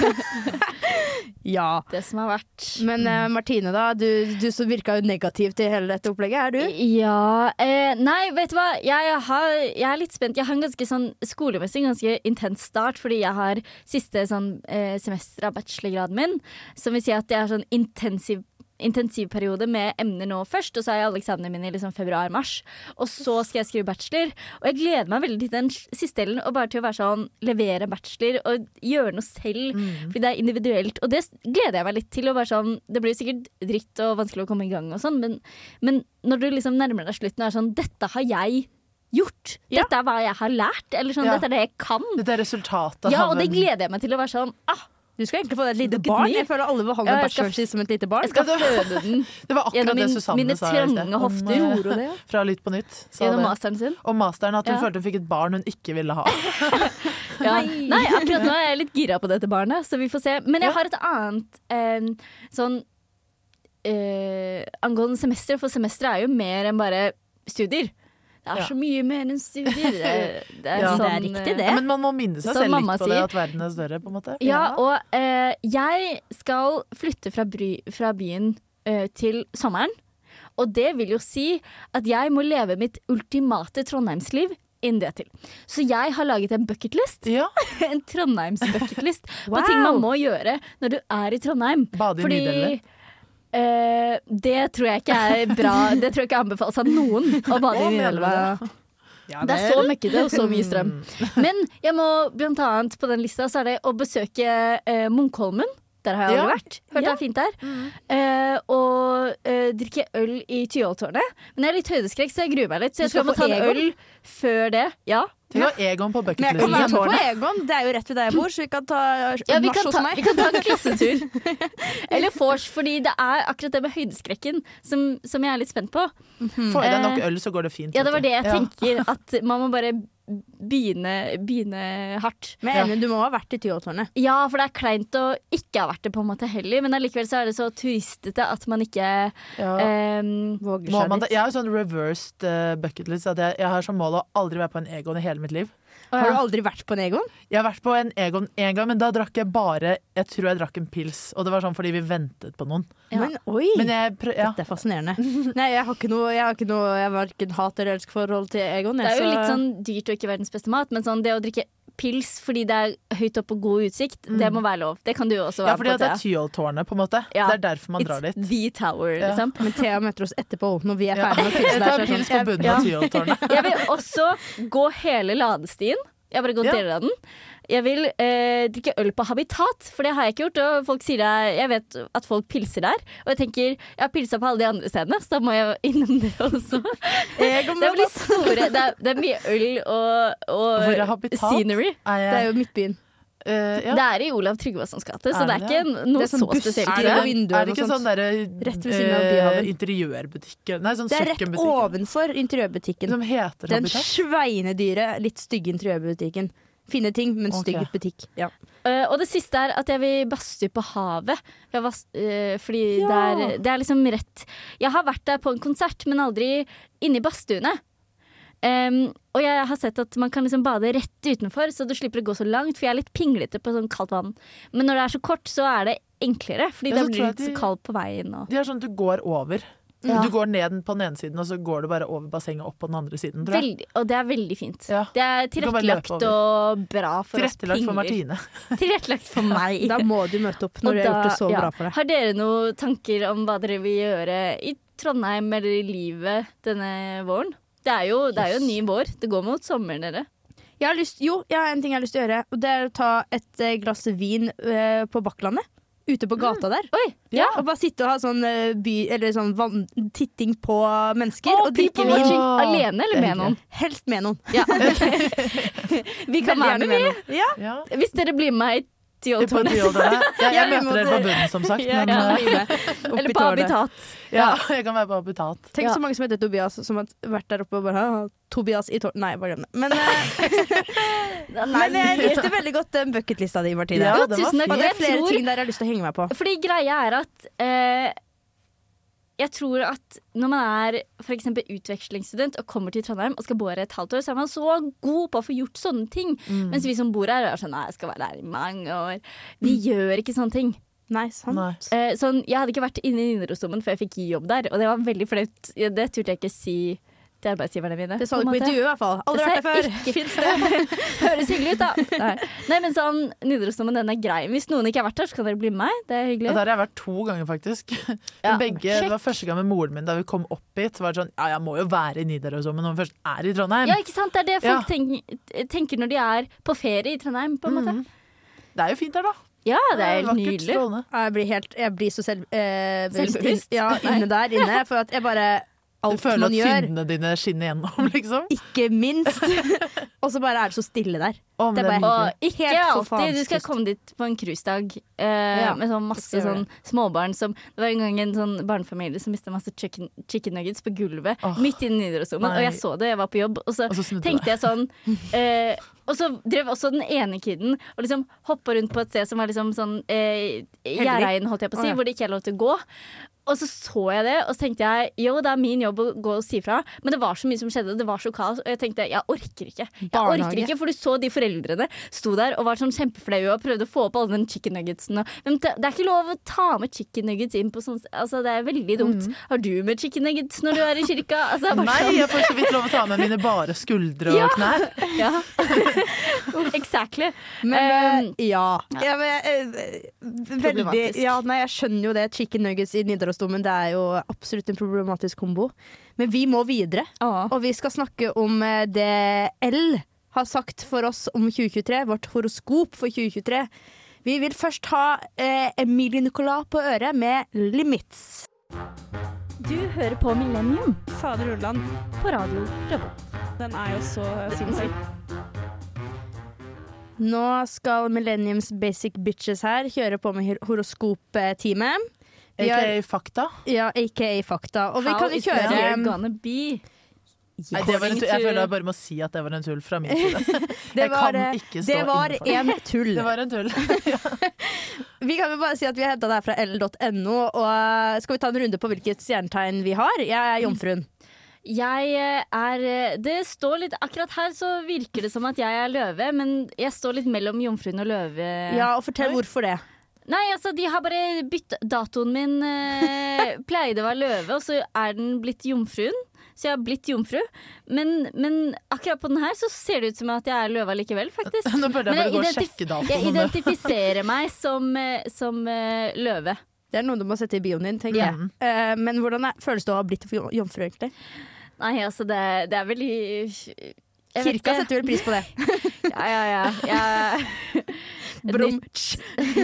Speaker 1: Ja.
Speaker 2: det som har vært.
Speaker 1: Men eh, Martine, da. Du, du som virka jo negativ til hele dette opplegget. Er du?
Speaker 2: Ja eh, Nei, vet du hva? Jeg, har, jeg er litt spent. Jeg har en ganske sånn skolemessig ganske intens start, fordi jeg har siste sånn eh, semester av bachelorgraden min. Som vil si at jeg har sånn intensiv intensivperiode med emner nå først, og så har jeg alle min mine i liksom februar-mars. Og så skal jeg skrive bachelor. Og jeg gleder meg veldig til den siste delen, og bare til å være sånn levere bachelor og gjøre noe selv. Fordi det er individuelt. Og det gleder jeg meg litt til. Og være sånn, det blir sikkert dritt og vanskelig å komme i gang, og sånn, men, men når du liksom nærmer deg slutten og er sånn Dette har jeg gjort.
Speaker 1: Ja.
Speaker 2: Dette er hva jeg har lært. Eller sånn,
Speaker 3: Ja.
Speaker 2: Dette er det jeg kan.
Speaker 3: Dette er resultatet
Speaker 2: Ja, og det gleder jeg meg til å være sånn ah,
Speaker 1: Du skal egentlig få deg et lite barn. Jeg føler alle behandler
Speaker 2: Ja,
Speaker 1: bacheloren sin som et lite barn.
Speaker 2: Jeg skal føde den
Speaker 3: Det var akkurat
Speaker 2: gjennom
Speaker 3: det Susanne
Speaker 2: mine trange hofter.
Speaker 3: eh,
Speaker 1: Gjorde ja.
Speaker 3: Fra Lytt på nytt.
Speaker 2: Gjennom
Speaker 3: det.
Speaker 2: masteren sin.
Speaker 3: Og masteren at hun
Speaker 2: Ja.
Speaker 3: følte hun fikk et barn hun ikke ville ha.
Speaker 2: Ja. Nei, akkurat nå er jeg litt gira på dette barnet, så vi får se. Men jeg har et annet eh, sånn eh, angående semester, for semesteret er jo mer enn bare studier. Det er
Speaker 3: Ja.
Speaker 2: så mye mer enn studier. Det, det er,
Speaker 3: Ja.
Speaker 2: sånn,
Speaker 1: Det er riktig, det.
Speaker 3: Ja, men man må minne seg
Speaker 2: Som
Speaker 3: selv litt på det at verden er større, på en måte.
Speaker 2: Ja, og eh, jeg skal flytte fra, bry, fra byen eh, til sommeren. Og det vil jo si at jeg må leve mitt ultimate Trondheimsliv innen det til. Så jeg har laget en bucketlist.
Speaker 3: Ja,
Speaker 2: En Trondheims bucketlist på ting man må gjøre når du er i Trondheim.
Speaker 3: Bade i
Speaker 2: Fordi
Speaker 3: Nidelven.
Speaker 2: Eh, det tror jeg ikke er bra. Det tror jeg ikke anbefales av noen å bade i
Speaker 3: mener
Speaker 2: Ja, Det er så møkkete og så mye strøm. Men jeg må blant annet på den lista så er det å besøke uh, Munkholmen. Der har jeg
Speaker 3: Ja.
Speaker 2: aldri vært. Hørt det er fint der. Uh, og uh, drikke øl i Tyholttårnet. Men jeg er litt høydeskrekk, så jeg gruer meg litt. Så jeg
Speaker 1: skal
Speaker 2: tror jeg må ta en øl før det. Ja.
Speaker 3: Tenk å ha Egon på
Speaker 1: Men jeg kan være med på Egon. Det er jo rett ved der jeg bor, så vi kan ta
Speaker 2: Ja, vi kan,
Speaker 1: hos
Speaker 2: ta, vi kan ta en klassetur. Eller vors, fordi det er akkurat det med høydeskrekken som, som jeg er litt spent på.
Speaker 3: Får du deg nok øl, så går det fint.
Speaker 2: Ja, det var det jeg.
Speaker 3: Ja.
Speaker 2: tenker. At man må bare begynne, begynne hardt.
Speaker 1: Men er du må ha vært i Tyholttårnet.
Speaker 2: Ja, for det er kleint å ikke ha vært det på en måte heller, men allikevel så er det så turistete at man ikke
Speaker 3: Ja.
Speaker 2: um,
Speaker 1: Våger seg
Speaker 3: man,
Speaker 1: litt.
Speaker 3: jeg har sånn reversed uh, bucketlist. At jeg, jeg har som mål å aldri være på en Egon i hele mitt liv.
Speaker 1: Har du aldri vært på en Egon?
Speaker 3: Jeg har vært på en Egon én gang, men da drakk jeg bare Jeg tror jeg drakk en pils. Og det var sånn fordi vi ventet på noen.
Speaker 2: Ja.
Speaker 1: Men oi!
Speaker 3: Men jeg prø ja.
Speaker 1: Dette er fascinerende. Nei, jeg har ikke noe Jeg har ikke noe Jeg har verken hat- eller elskforhold til Egon.
Speaker 2: Det er jo
Speaker 1: så-
Speaker 2: litt sånn dyrt og ikke verdens beste mat, men sånn det å drikke pils fordi det er høyt opp og god utsikt, det må være lov. Det kan du også være ja,
Speaker 3: fordi at det
Speaker 2: på.
Speaker 3: er Tyholttårnet, på en måte.
Speaker 2: Ja.
Speaker 3: Det er derfor man drar dit.
Speaker 2: It's the tower,
Speaker 3: Ja.
Speaker 2: liksom.
Speaker 1: Men Thea møter oss etterpå når vi er ferdige med
Speaker 3: Jeg tar pils
Speaker 1: sånn-
Speaker 3: på bunnen
Speaker 2: Ja.
Speaker 3: av Tyholttårnet.
Speaker 2: Jeg vil også gå hele ladestien. Jeg har bare gått deler av den. Jeg vil eh, drikke øl på Habitat, for det har jeg ikke gjort. Og folk sier det, jeg vet at folk pilser der. Og jeg tenker, jeg har pilsa på alle de andre stedene, så da må jeg innom det også. Det er store, det er, det er mye øl og, og
Speaker 3: er
Speaker 2: scenery. Ah.
Speaker 3: Er
Speaker 1: Det er jo Midtbyen.
Speaker 3: Uh, ja.
Speaker 2: Det er i Olav Tryggvasons gate, så det er ikke noe
Speaker 1: Det er sånn
Speaker 2: så spesielt.
Speaker 3: er det, er det ikke sånn derre
Speaker 1: uh, ved siden av
Speaker 3: eh,
Speaker 1: Byhaven.
Speaker 3: interiørbutikk Nei, sånn
Speaker 1: Det er rett ovenfor interiørbutikken.
Speaker 3: Som heter
Speaker 1: Den sveinedyre, litt stygge interiørbutikken. Fine ting, men stygg
Speaker 3: okay.
Speaker 1: butikk. Ja.
Speaker 2: Uh, og det siste er at jeg vil badstue på havet. Jeg vas- uh, fordi
Speaker 1: Ja.
Speaker 2: det, er, det er liksom rett Jeg har vært der på en konsert, men aldri inne i badstuene. Um, og jeg har sett at man kan liksom bade rett utenfor, så du slipper å gå så langt. For jeg er litt pinglete på sånn kaldt vann. Men når det er så kort, så er det enklere. Fordi
Speaker 3: det
Speaker 2: da blir
Speaker 3: litt
Speaker 2: det ikke så kaldt på veien. Og.
Speaker 3: Det er sånn at du går over.
Speaker 2: Ja.
Speaker 3: Du går ned på den ene siden, og så går du bare over bassenget opp på den andre siden. Tror jeg.
Speaker 2: Veldig, og det er veldig fint.
Speaker 3: Ja.
Speaker 2: Det er tilrettelagt og bra for oss
Speaker 3: Tilrettelagt for. Martine.
Speaker 2: Tilrettelagt for meg.
Speaker 1: Da må du møte opp når
Speaker 2: Og
Speaker 1: du har gjort det så
Speaker 2: ja.
Speaker 1: bra for deg.
Speaker 2: Har dere noen tanker om hva dere vil gjøre i Trondheim eller i livet denne våren? Det er jo, det er jo en ny vår. Det går mot sommeren, dere.
Speaker 1: Jeg har lyst, jo, jeg har en ting jeg har lyst til å gjøre. Og det er å ta et eh, glass vin øh, på Bakklandet. Ute på gata der.
Speaker 2: Oi!
Speaker 3: Ja.
Speaker 1: Og bare sitte og ha sånn, eh, by, eller sånn vann, titting på mennesker.
Speaker 2: oh,
Speaker 1: og drikke vin.
Speaker 3: Oh.
Speaker 2: Alene eller
Speaker 3: er
Speaker 2: med noen?
Speaker 1: Helst med noen.
Speaker 2: Ja. Vi kan være med,
Speaker 1: noen. Ja.
Speaker 3: Ja.
Speaker 2: Hvis dere blir med meg
Speaker 3: Tyholttårnet. Ja, jeg møter dere på bunnen, som sagt.
Speaker 1: Ja,
Speaker 3: Men
Speaker 1: ja,
Speaker 3: eh,
Speaker 2: Eller på. Habitat.
Speaker 3: ja, jeg kan være på Habitat.
Speaker 1: Tenk
Speaker 2: Ja.
Speaker 1: så mange som heter Tobias, som har vært der oppe og bare «Haha, Tobias i tårn... Nei, bare glem det. Men, eh, men jeg likte veldig godt den bucketlista di, Martine.
Speaker 3: Ja, det var
Speaker 2: tusen takk.
Speaker 1: Og det er flere
Speaker 2: tror-
Speaker 1: ting der jeg har lyst til å henge meg på.
Speaker 2: Fordi greia er at eh, jeg tror at når man er for eksempel utvekslingsstudent og kommer til Trondheim og skal bo her et halvt år, så er man så god på å få gjort sånne ting. Mens vi som bor her, er sånn Nei, jeg skal være her i mange år. Vi gjør ikke sånne ting.
Speaker 1: Nei, sant.
Speaker 3: Nei.
Speaker 2: Eh, sånn, jeg hadde ikke vært inne i Nidarosdomen før jeg fikk jobb der, og det var veldig flaut. Det turte jeg ikke si til arbeidsgiverne mine.
Speaker 1: Det sa du
Speaker 2: på
Speaker 1: intervjuet i hvert fall. Aldri vært der før. Fins det?
Speaker 2: Høres hyggelig ut, da. Nei, Nei men sånn, Nidarosdomen den er grei. Hvis noen ikke har vært der, så kan dere bli med meg. Det er hyggelig.
Speaker 3: Ja, der har jeg vært to ganger, faktisk.
Speaker 2: Ja,
Speaker 3: Begge, det var første gang med moren min da vi kom opp hit. Så var det sånn, ja, jeg må jo være i Nidarosdomen når vi først er i Trondheim.
Speaker 2: Ja, ikke sant? Det er det folk
Speaker 3: Ja.
Speaker 2: tenker, tenker når de er på ferie i Trondheim, på en måte.
Speaker 3: Mm. Det er jo fint der, da.
Speaker 2: Ja, det er helt nydelig.
Speaker 1: Jeg blir, helt, jeg blir så selv, eh,
Speaker 2: Selvbevisst?
Speaker 1: Ja, inne der inne. For at jeg bare
Speaker 3: Du føler at syndene dine skinner gjennom, liksom.
Speaker 1: ikke minst. Og så bare er det så stille der.
Speaker 3: Å,
Speaker 1: Det er bare-
Speaker 2: Og ikke
Speaker 1: Helt
Speaker 2: alltid. Du skal komme dit på en cruisedag uh,
Speaker 1: Ja,
Speaker 2: med sånn masse sånn småbarn som Det var en gang en sånn barnefamilie som mista masse chicken, chicken nuggets på gulvet
Speaker 3: oh,
Speaker 2: midt i Nidarosdomen. Og jeg så det, jeg var på jobb, og så
Speaker 3: Og så
Speaker 2: tenkte jeg sånn eh, Og så drev også den ene kiden og liksom hoppa rundt på et sted som var liksom sånn eh, Gjerdeien, holdt jeg på å si,
Speaker 1: oh, ja.
Speaker 2: hvor det ikke er lov til å gå. Og så så jeg det, og så tenkte jeg jo, det er min jobb å gå og si fra. Men det var så mye som skjedde, det var så kaos, og jeg tenkte jeg orker ikke. Jeg
Speaker 1: Barnehage.
Speaker 2: orker ikke, For du så de foreldrene sto der og var sånn kjempeflaue og prøvde å få opp alle den chicken nuggetsen. Men det er ikke lov å ta med chicken nuggets inn på sånn Altså, det er veldig dumt. Har du med chicken nuggets når du er i kirka? Altså, er
Speaker 3: Nei,
Speaker 2: sånn-
Speaker 3: jeg får så vidt lov å ta med mine bare skuldre og
Speaker 2: Ja.
Speaker 3: knær.
Speaker 2: Ja. exactly.
Speaker 1: Men eh, ja. ja men, uh, veldig
Speaker 2: Problematisk.
Speaker 1: Ja, nei, jeg skjønner jo det. Chicken nuggets i Nidarosdomen det er jo absolutt en problematisk kombo. Men vi må videre,
Speaker 2: Ah.
Speaker 1: og vi skal snakke om eh, det L har sagt for oss om 2023. Vårt horoskop for 2023. Vi vil først ha eh, Emilie Nicolas på øret med 'Limits'.
Speaker 2: Du hører på Millennium
Speaker 5: Fader Ulland,
Speaker 2: på radio Revolt.
Speaker 5: den er jo så sinnssyk.
Speaker 1: Nå skal Millenniums Basic Bitches her kjøre på med hor- horoskopteamet.
Speaker 3: AKA fakta.
Speaker 1: Ja, aka Fakta. Og vi
Speaker 2: How
Speaker 1: kan jo kjøre
Speaker 2: year gonna be?
Speaker 3: Nei, det var en tull. Jeg føler jeg bare må si at det var en tull fra min side.
Speaker 1: Det
Speaker 3: Jeg
Speaker 1: var,
Speaker 3: kan
Speaker 1: eh,
Speaker 3: ikke stå
Speaker 1: det var en tull.
Speaker 3: Det var en tull.
Speaker 1: Vi kan jo bare si at vi har henta det her fra l.no. Og eh, skal vi ta en runde på hvilket stjernetegn vi har? Jeg er jomfruen.
Speaker 2: Jeg eh, er eh, Det står litt Akkurat her så virker det som at jeg er løve, men jeg står litt mellom jomfruen og løve.
Speaker 1: Ja, og fortell hvorfor det.
Speaker 2: Nei, altså, de har bare bytta Datoen min eh, pleide å være løve, og så er den blitt jomfruen. Så jeg har blitt jomfru. Men, men akkurat på den her så ser det ut som at jeg er løva likevel, faktisk.
Speaker 3: Nå burde jeg bare gå og sjekke datoen. Jeg
Speaker 2: identifiserer meg som, eh, som uh, løve.
Speaker 1: Det er noe du må sette i bioen din, tenker
Speaker 3: Ja.
Speaker 1: jeg. Uh, men hvordan er, føles det å ha blitt jomfru, egentlig?
Speaker 2: Nei, altså, det, det er vel i
Speaker 1: Kirka setter vel pris på det.
Speaker 2: Ja, ja, ja. Jeg,
Speaker 1: Brum.
Speaker 2: Nytt.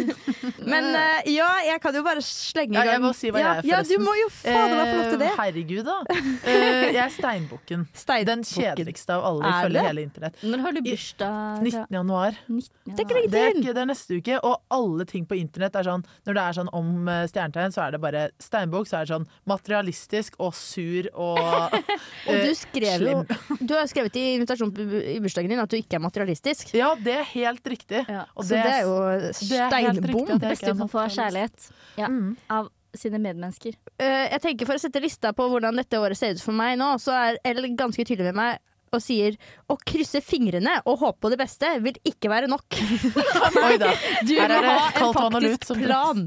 Speaker 1: Men uh, ja, jeg kan jo bare slenge i
Speaker 3: Ja, jeg må si hva
Speaker 1: ja,
Speaker 3: jeg er,
Speaker 1: Ja, du må jo fader meg få lov til det.
Speaker 3: Eh, Herregud, da. Uh, jeg er steinbukken. Den kjedeligste av alle, ifølge hele internett.
Speaker 2: Når har du bursdag?
Speaker 3: 19. januar.
Speaker 2: 19, januar.
Speaker 1: Det er ikke
Speaker 3: Det er, ikke, det er neste uke, og alle ting på internett er sånn Når det er sånn om stjernetegn, så er det bare steinbukk, så er det sånn materialistisk og sur og
Speaker 1: Og
Speaker 3: eh,
Speaker 1: du skrev jo. Du har skrevet i invitasjonen i bursdagen din at du ikke er materialistisk.
Speaker 3: Ja, det er helt riktig.
Speaker 2: Ja.
Speaker 3: Og
Speaker 1: Så det er jo
Speaker 3: er
Speaker 1: steinbom.
Speaker 3: Det
Speaker 2: Beste du kan få er kjærlighet ja,
Speaker 3: Mm.
Speaker 2: av sine medmennesker.
Speaker 1: Uh, jeg tenker For å sette lista på hvordan dette året ser ut for meg nå, så er L ganske tydelig med meg og sier å krysse fingrene og håpe på det beste vil ikke være nok.
Speaker 3: Oi da.
Speaker 1: Du må ha en faktisk plan.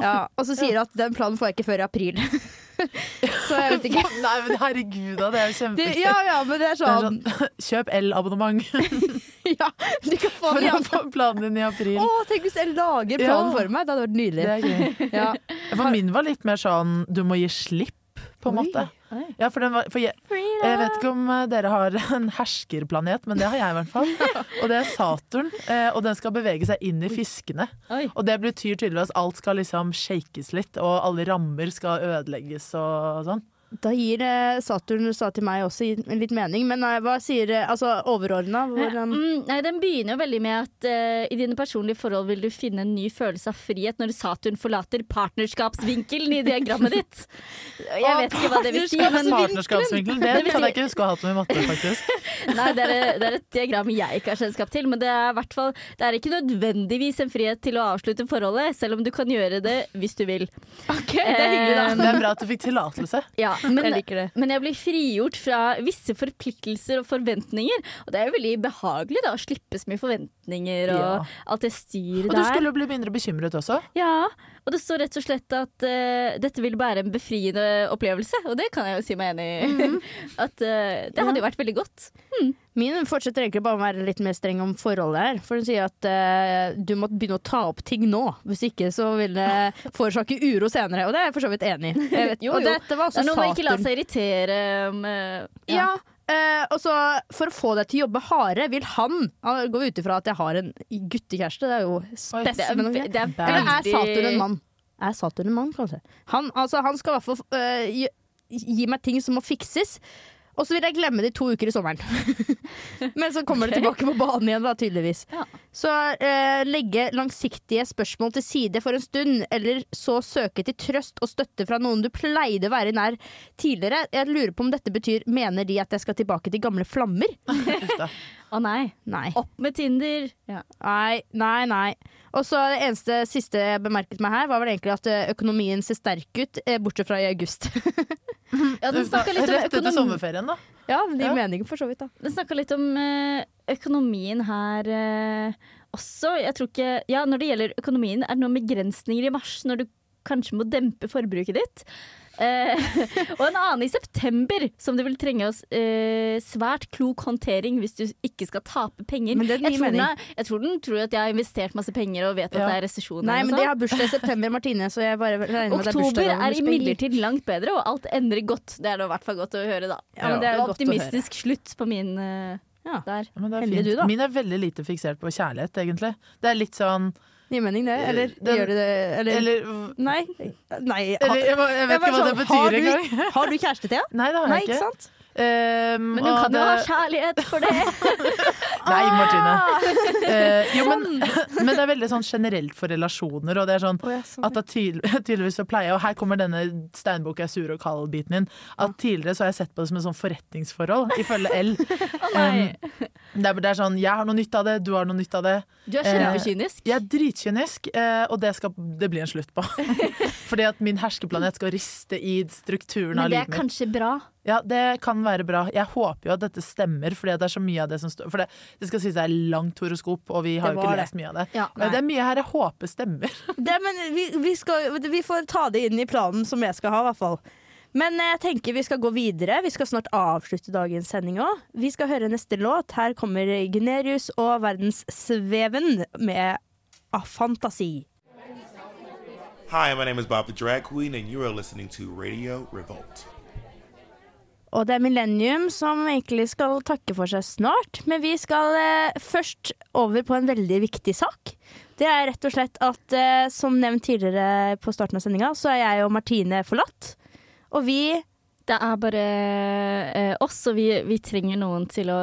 Speaker 1: Ja, og så sier hun at den planen får jeg ikke før i april. så jeg vet ikke.
Speaker 3: Nei, men herregud da, det er jo
Speaker 1: Det, ja, ja, men det er
Speaker 3: Det er
Speaker 1: sånn
Speaker 3: sånn, Kjøp El-abonnement
Speaker 1: Ja, du kan få
Speaker 3: for
Speaker 1: den
Speaker 3: å få planen din i april.
Speaker 1: Å, tenk hvis jeg lager planen
Speaker 3: Ja.
Speaker 1: for meg. Det hadde vært nydelig.
Speaker 3: Er.
Speaker 1: Ja.
Speaker 3: For min var litt mer sånn du må gi slipp, på en måte. Ja, for, den var, for jeg, jeg vet ikke om eh, dere har en herskerplanet, men det har jeg i hvert fall. Og det er Saturn, eh, og den skal bevege seg inn i fiskene. Og det betyr tydeligvis at alt skal liksom shakes litt, og alle rammer skal ødelegges og sånn.
Speaker 1: Da gir eh, Saturn sa til meg også litt mening, men eh, hva sier eh, altså overordna?
Speaker 2: Mm, nei, Den begynner jo veldig med at uh, i dine personlige forhold vil du finne en ny følelse av frihet når Saturn forlater partnerskapsvinkelen i diagrammet ditt. Jeg vet ikke hva det vil si, men
Speaker 3: Partnerskapsvinkelen, det
Speaker 2: Det
Speaker 3: kan jeg ikke huske å ha hatt med matte, faktisk.
Speaker 2: Nei, det er, det er et diagram jeg ikke har kjennskap til, men det er, i hvert fall, det er ikke nødvendigvis en frihet til å avslutte forholdet, selv om du kan gjøre det hvis du vil.
Speaker 1: Ok, det er hyggelig, da.
Speaker 3: Det er bra at du fikk tillatelse.
Speaker 2: Ja, men,
Speaker 1: Jeg liker det.
Speaker 2: men jeg blir frigjort fra visse forpliktelser og forventninger, og det er jo veldig behagelig da, å slippe så mye forventninger og
Speaker 3: Ja.
Speaker 2: alt det styret
Speaker 3: Og du skulle jo bli mindre bekymret også.
Speaker 2: Ja, og det står rett og slett at uh, dette vil være en befriende opplevelse, og det kan jeg jo si meg enig i.
Speaker 3: Mhm.
Speaker 2: At uh, det hadde jo vært veldig godt.
Speaker 1: Min fortsetter egentlig bare å være litt mer streng om forholdet her. For hun sier at uh, du må begynne å ta opp ting nå. Hvis ikke så vil det forårsake uro senere. Og det er jeg for så vidt enig i. Og dette var også
Speaker 2: er noe med ikke la seg irritere om ja.
Speaker 1: Ja. Eh, og så For å få deg til å jobbe hardere, vil han Han går ut ifra at jeg har en guttekjæreste. Det er jo
Speaker 2: Det er,
Speaker 1: spesielt.
Speaker 2: er
Speaker 1: Eller er Saturn en mann? Er Saturn en mann, kanskje? Han, altså, han skal i hvert fall uh, gi, gi meg ting som må fikses. Og så vil jeg glemme det i to uker i sommeren. Men så kommer det tilbake på banen igjen, da, tydeligvis.
Speaker 2: Ja.
Speaker 1: Så eh, legge langsiktige spørsmål til side for en stund, eller så søke til trøst og støtte fra noen du pleide å være nær tidligere. Jeg lurer på om dette betyr Mener de at jeg skal tilbake til gamle flammer?
Speaker 2: Å nei.
Speaker 1: Nei.
Speaker 2: Opp med Tinder. Ja.
Speaker 1: Nei, nei, nei. Og så det eneste siste jeg bemerket meg her, var vel egentlig at eh, økonomien ser sterk ut, eh, bortsett fra i august.
Speaker 2: Ja, den snakka litt om
Speaker 3: Rett etter sommerferien, da.
Speaker 1: ja, det gir
Speaker 3: Ja.
Speaker 1: mening for så vidt, da.
Speaker 2: Den snakka litt om eh, økonomien her også. Jeg tror ikke Ja, når det gjelder økonomien, er det noen begrensninger i mars når du kanskje må dempe forbruket ditt? Eh, og en annen i september, som du vil trenge oss eh, svært klok håndtering hvis du ikke skal tape penger.
Speaker 1: Men det
Speaker 2: jeg, tror den
Speaker 1: mening.
Speaker 2: er, jeg tror den tror at jeg har investert masse penger og vet at
Speaker 3: Ja.
Speaker 2: det er resesjon.
Speaker 1: Nei, men de har bursdag i september, Martine, så jeg bare regner med Oktober det er
Speaker 2: Oktober er imidlertid langt bedre, og alt endrer godt. Det er det i hvert fall godt å høre, da.
Speaker 1: Ja, men det er
Speaker 2: Det er optimistisk slutt på min eh,
Speaker 1: Ja.
Speaker 2: der.
Speaker 3: Ja, men det er
Speaker 1: Heldig
Speaker 3: fint.
Speaker 1: du, da.
Speaker 3: Min er veldig lite fiksert på kjærlighet, egentlig. Det er litt sånn
Speaker 1: Gir mening, det? Eller
Speaker 3: Den-
Speaker 1: gjør du det? Eller,
Speaker 3: Eller,
Speaker 1: Nei. Nei.
Speaker 3: eller jeg, jeg vet ikke hva
Speaker 1: sånn, det
Speaker 3: betyr engang.
Speaker 1: Har du kjæreste, Thea?
Speaker 3: Nei, det har
Speaker 1: Nei,
Speaker 3: jeg
Speaker 1: ikke
Speaker 3: ikke. Um,
Speaker 2: Men du
Speaker 3: og
Speaker 2: kan jo ha kjærlighet for det.
Speaker 3: Nei, Martine. Eh, jo, men, men det er veldig sånn generelt for relasjoner, og det er sånn
Speaker 1: sånn.
Speaker 3: at det tydeligvis så pleier og her kommer denne steinboka er sur og kald-biten inn, at tidligere så har jeg sett på det som et sånn forretningsforhold, ifølge L. Um, det, er, det er sånn, jeg har noe nytt av det, du har noe nytt av det.
Speaker 2: Du er kjempekynisk.
Speaker 3: Uh, Jeg er dritkynisk, uh, og det skal det blir en slutt på. Fordi at min herskeplanet skal riste i strukturen av livet mitt.
Speaker 2: Men det er kanskje bra.
Speaker 3: Ja, det kan være bra. Jeg håper jo at dette stemmer, fordi det er så mye av det som står For det, det skal sies det er langt horoskop, og vi har jo ikke lest mye av det.
Speaker 2: Ja,
Speaker 3: Men det er mye her jeg håper stemmer.
Speaker 1: Det, men vi, vi, skal, vi får ta det inn i planen som jeg skal ha, i hvert fall. Men jeg tenker vi skal gå videre. Vi skal snart avslutte dagens sending òg. Vi skal høre neste låt. Her kommer Gunerius og Verdenssveven med A Fantasi.
Speaker 8: Hi, my name is Bob the Drag Queen, and you are listening to Radio Revolt.
Speaker 1: Og det er Millennium som egentlig skal takke for seg snart. Men vi skal eh, først over på en veldig viktig sak. Det er rett og slett at, eh, som nevnt tidligere på starten av sendinga, så er jeg og Martine forlatt. Og vi
Speaker 2: Det er bare eh, oss, og vi, vi trenger noen til å,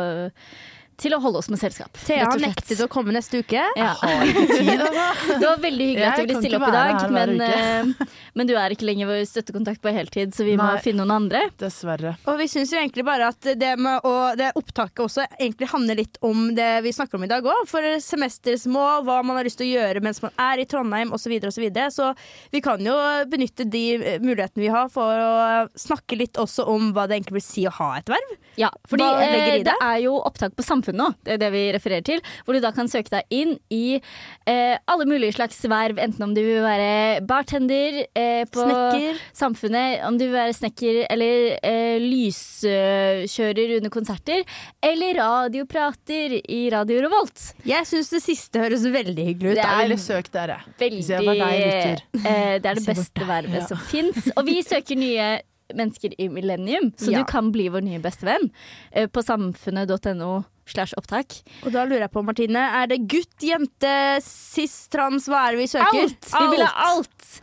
Speaker 2: til å holde oss med selskap.
Speaker 1: Thea nektet å komme neste uke.
Speaker 2: Ja.
Speaker 3: Har ikke tid.
Speaker 2: Det var veldig hyggelig at du ville stille opp i dag, men, eh, men du er ikke lenger vår støttekontakt på heltid, så vi må finne noen andre.
Speaker 3: Dessverre.
Speaker 1: Og vi syns jo egentlig bare at det med å, det opptaket også egentlig handler litt om det vi snakker om i dag òg. For semestersmål, hva man har lyst til å gjøre mens man er i Trondheim osv. Og så, videre. så vi kan jo benytte de eh, mulighetene vi har for å snakke litt også om hva det egentlig vil si å ha et verv.
Speaker 2: Ja, fordi eh,
Speaker 1: det
Speaker 2: er jo opptak på Samfunnet nå, det er det vi refererer til. Hvor du da kan søke deg inn i eh, alle mulige slags verv, enten om du vil være bartender eh, på
Speaker 1: Snekker.
Speaker 2: Samfunnet, om du vil være snekker eller eh, lyskjører under konserter, eller radioprater i Radio Revolt.
Speaker 1: Jeg syns det siste høres veldig hyggelig ut.
Speaker 2: Det er
Speaker 3: ville jeg søkt dere.
Speaker 2: Veldig
Speaker 3: jeg deg,
Speaker 2: eh, Det er det beste vervet
Speaker 3: ja.
Speaker 2: som fins. Og vi søker nye mennesker i Millennium, så
Speaker 1: Ja.
Speaker 2: du kan bli vår nye bestevenn eh, på samfunnet.no slash opptak.
Speaker 1: Og da lurer jeg på, Martine, er det gutt, jente, cis, trans, hva er det vi søker?
Speaker 2: Alt! Vi vil ha alt!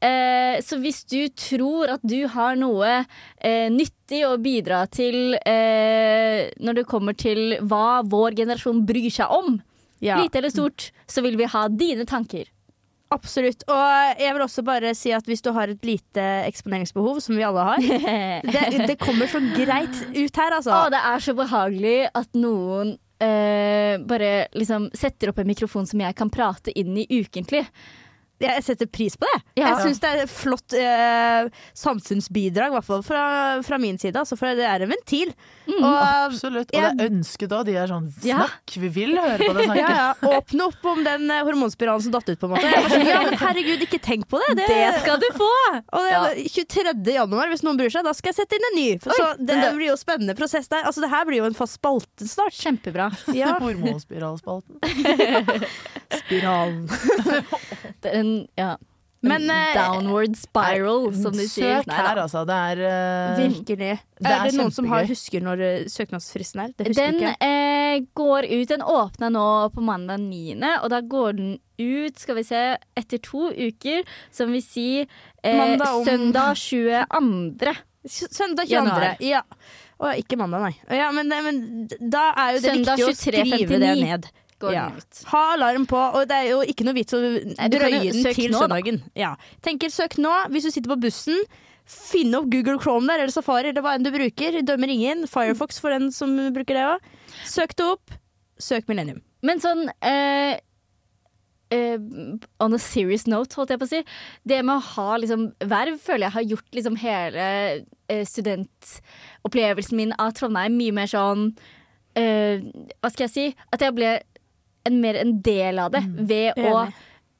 Speaker 2: Eh, så hvis du tror at du har noe eh, nyttig å bidra til eh, når det kommer til hva vår generasjon bryr seg om,
Speaker 1: Ja.
Speaker 2: lite eller stort, så vil vi ha dine tanker.
Speaker 1: Absolutt. Og jeg vil også bare si at hvis du har et lite eksponeringsbehov, som vi alle har Det, det kommer så greit ut her, altså.
Speaker 2: Å, det er så behagelig at noen eh, bare liksom setter opp en mikrofon som jeg kan prate inn i ukentlig.
Speaker 1: Jeg setter pris på det.
Speaker 2: Ja.
Speaker 1: Jeg syns det er et flott eh, samfunnsbidrag, i hvert fall fra, fra min side. Altså, for det er en ventil.
Speaker 2: Mm,
Speaker 1: og
Speaker 3: Absolutt. Og det er ønsket òg. De er sånn
Speaker 2: Ja.
Speaker 3: Vi vil høre på deg snakke.
Speaker 1: ja, ja, åpne opp om den eh, hormonspiralen som datt ut, på en måte. Sånn, ja, men herregud, ikke tenk på det. Det,
Speaker 2: Det skal du få!
Speaker 1: og det,
Speaker 2: Ja.
Speaker 1: 23. januar, hvis noen bryr seg, da skal jeg sette inn en ny. For, så det,
Speaker 2: det-
Speaker 1: blir jo spennende prosess der. Altså, det her blir jo en fast spalte snart.
Speaker 2: Kjempebra.
Speaker 1: Ja.
Speaker 3: Hormonspiralspalten.
Speaker 1: Spiralen.
Speaker 2: Det er en, ja,
Speaker 1: Men, en
Speaker 2: downward spiral, som de sier.
Speaker 3: Søk her, altså. Det er uh,
Speaker 1: Virkelig.
Speaker 3: Det
Speaker 1: er,
Speaker 3: er
Speaker 1: det noen som har, husker når eh, søknadsfristen er? Det husker
Speaker 2: Den eh, går ut, den åpner nå på mandag 9., og da går den ut, skal vi se, etter to uker, som vil si eh,
Speaker 1: Mandag om-
Speaker 2: søndag 22.
Speaker 1: Søndag 22.
Speaker 2: Januar.
Speaker 1: Ja. Å, ikke mandag, nei. Ja, men, men da er jo det
Speaker 2: Søndag
Speaker 1: viktig å skrive
Speaker 2: 59.
Speaker 1: det ned.
Speaker 2: Går
Speaker 1: Ja.
Speaker 2: den ut.
Speaker 1: Ha alarm på, og det er jo ikke noe vits å drøye den til
Speaker 2: nå,
Speaker 1: søndagen. Ja. Tenker søk nå, hvis du sitter på bussen. Finn opp Google Chrome der, eller Safari, eller hva enn du bruker. Dømmer ingen. Firefox for den som bruker det òg. Søk det opp. Søk Millennium.
Speaker 2: Men sånn eh, eh, On a serious note, holdt jeg på å si. Det med å ha liksom verv føler jeg har gjort liksom hele eh, studentopplevelsen min av Trondheim mye mer sånn eh, Hva skal jeg si? At jeg ble en, mer en del av det ved å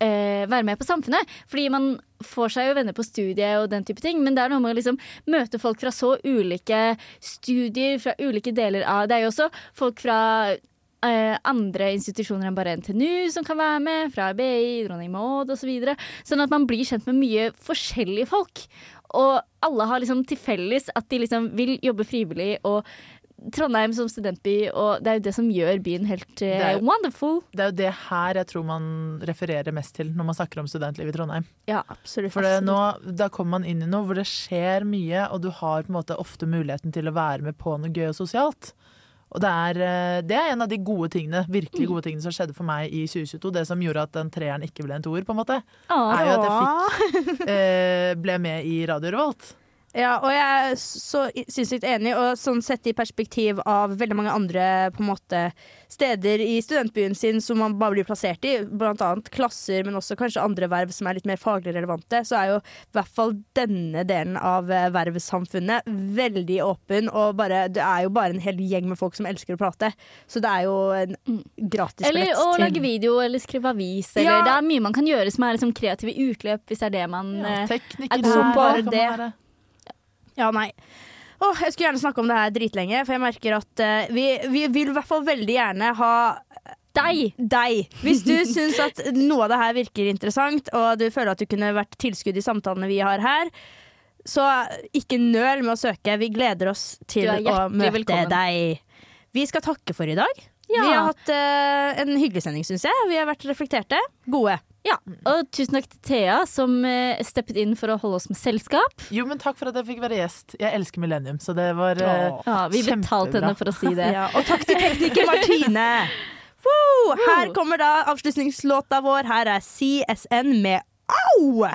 Speaker 2: eh, være med på Samfunnet. Fordi man får seg jo venner på studiet og den type ting, men det er noe med å liksom møte folk fra så ulike studier, fra ulike deler av Det er jo også folk fra eh, andre institusjoner enn bare NTNU som kan være med, fra BI, Dronning Maud osv. Så videre. sånn at man blir kjent med mye forskjellige folk. Og alle har liksom til felles at de liksom vil jobbe frivillig. og Trondheim som studentby, og det er jo det som gjør byen helt eh,
Speaker 3: Det er
Speaker 2: wonderful.
Speaker 3: Det er jo det her jeg tror man refererer mest til når man snakker om studentliv i Trondheim.
Speaker 2: Ja,
Speaker 1: Absolutt.
Speaker 3: For det, nå, da kommer man inn i noe hvor det skjer mye, og du har på en måte ofte muligheten til å være med på noe gøy og sosialt. Og det er, eh, det er en av de gode tingene virkelig gode tingene som skjedde for meg i 2022. Det som gjorde at den treeren ikke ble en toer, på en måte.
Speaker 2: Åh.
Speaker 3: Er jo at jeg fikk, eh, ble med i Radio Revolt.
Speaker 1: Ja, og jeg er så sinnssykt enig, og sånn sett i perspektiv av veldig mange andre på en måte, steder i studentbyen sin som man bare blir plassert i, annet klasser, men også kanskje andre verv som er litt mer faglig relevante, så er jo i hvert fall denne delen av eh, vervsamfunnet veldig åpen, og bare, det er jo bare en hel gjeng med folk som elsker å prate. Så det er jo en gratis
Speaker 2: Eller å
Speaker 1: til-
Speaker 2: lage video eller skrive avis. Eller
Speaker 1: Ja.
Speaker 2: Det er mye man kan gjøre som er liksom kreative utløp, hvis det er det man
Speaker 3: Ja,
Speaker 2: eh, er god på
Speaker 1: det. Ja, nei. Åh, jeg skulle gjerne snakke om det her dritlenge, for jeg merker at eh, vi, vi vil i hvert fall veldig gjerne ha
Speaker 2: Deg!
Speaker 1: deg. Hvis du syns at noe av det her virker interessant, og du føler at du kunne vært tilskudd i samtalene vi har her, så ikke nøl med å søke. Vi gleder oss til
Speaker 2: Du er
Speaker 1: å
Speaker 2: hjertelig
Speaker 1: møte
Speaker 2: velkommen.
Speaker 1: deg. Vi skal takke for i dag. Vi har hatt eh, en hyggelig sending, syns jeg. Vi har vært reflekterte. Gode.
Speaker 2: Ja. Og tusen takk til Thea, som eh, steppet inn for å holde oss med selskap.
Speaker 3: Jo, men takk for at jeg fikk være gjest. Jeg elsker Millennium, så det var eh,
Speaker 2: Ja, vi betalte henne for å si det.
Speaker 1: Ja, og takk til tekniker Martine. Woo! Her kommer da avslutningslåta vår. Her er CSN med Au!